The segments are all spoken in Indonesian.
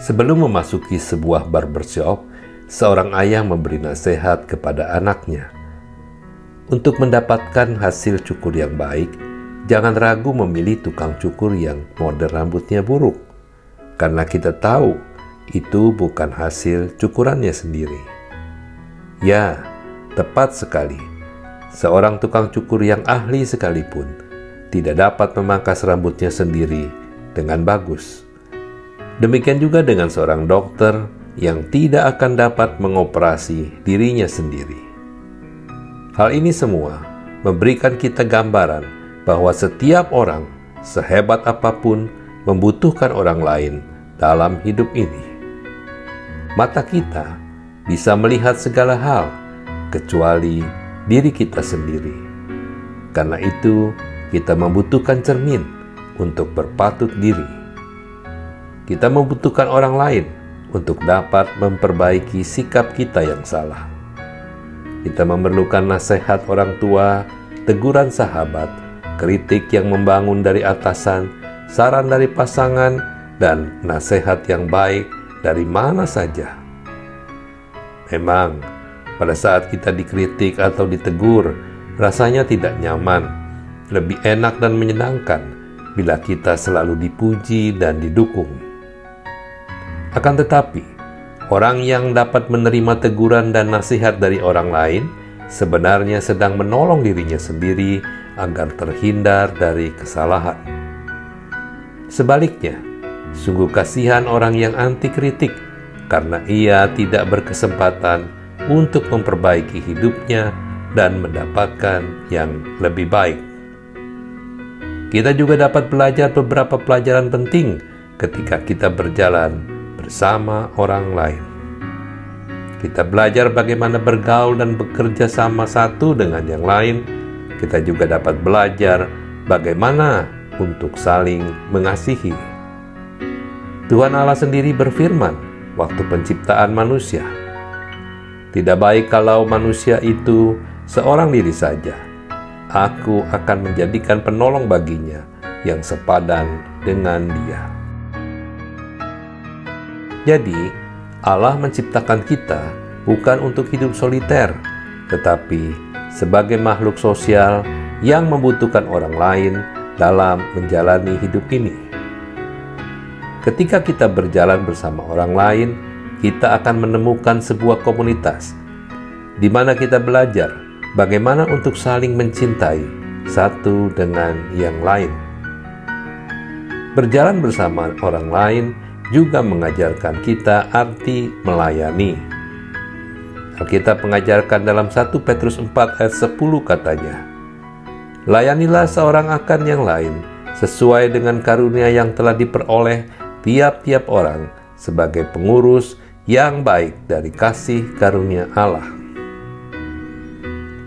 Sebelum memasuki sebuah barbershop, seorang ayah memberi nasihat kepada anaknya. Untuk mendapatkan hasil cukur yang baik, jangan ragu memilih tukang cukur yang model rambutnya buruk, karena kita tahu itu bukan hasil cukurannya sendiri. Ya, tepat sekali. Seorang tukang cukur yang ahli sekalipun tidak dapat memangkas rambutnya sendiri dengan bagus. Demikian juga dengan seorang dokter yang tidak akan dapat mengoperasi dirinya sendiri. Hal ini semua memberikan kita gambaran bahwa setiap orang, sehebat apa pun, membutuhkan orang lain dalam hidup ini. Mata kita bisa melihat segala hal kecuali diri kita sendiri. Karena itu, kita membutuhkan cermin untuk berpatut diri kita membutuhkan orang lain untuk dapat memperbaiki sikap kita yang salah. Kita memerlukan nasihat orang tua, teguran sahabat, kritik yang membangun dari atasan, saran dari pasangan, dan nasihat yang baik dari mana saja. Memang, pada saat kita dikritik atau ditegur, rasanya tidak nyaman, lebih enak dan menyenangkan bila kita selalu dipuji dan didukung. Akan tetapi, orang yang dapat menerima teguran dan nasihat dari orang lain sebenarnya sedang menolong dirinya sendiri agar terhindar dari kesalahan. Sebaliknya, sungguh kasihan orang yang anti kritik karena ia tidak berkesempatan untuk memperbaiki hidupnya dan mendapatkan yang lebih baik. Kita juga dapat belajar beberapa pelajaran penting ketika kita berjalan bersama orang lain. Kita belajar bagaimana bergaul dan bekerja sama satu dengan yang lain. Kita juga dapat belajar bagaimana untuk saling mengasihi. Tuhan Allah sendiri berfirman waktu penciptaan manusia. Tidak baik kalau manusia itu seorang diri saja. Aku akan menjadikan penolong baginya yang sepadan dengan dia. Jadi, Allah menciptakan kita bukan untuk hidup soliter, tetapi sebagai makhluk sosial yang membutuhkan orang lain dalam menjalani hidup ini. Ketika kita berjalan bersama orang lain, kita akan menemukan sebuah komunitas di mana kita belajar bagaimana untuk saling mencintai satu dengan yang lain. Berjalan bersama orang lain juga mengajarkan kita arti melayani. Alkitab mengajarkan dalam 1 Petrus 4 ayat 10 katanya, Layanilah seorang akan yang lain, sesuai dengan karunia yang telah diperoleh tiap-tiap orang sebagai pengurus yang baik dari kasih karunia Allah.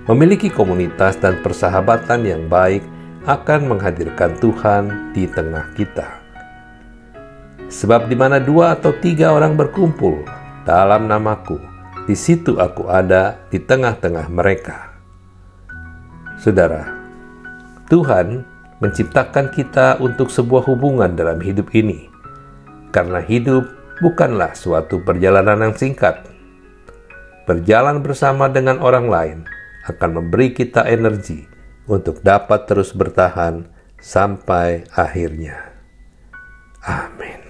Memiliki komunitas dan persahabatan yang baik akan menghadirkan Tuhan di tengah kita. Sebab di mana dua atau tiga orang berkumpul dalam namaku, di situ aku ada di tengah-tengah mereka. Saudara, Tuhan menciptakan kita untuk sebuah hubungan dalam hidup ini. Karena hidup bukanlah suatu perjalanan yang singkat. Berjalan bersama dengan orang lain akan memberi kita energi untuk dapat terus bertahan sampai akhirnya. Amin.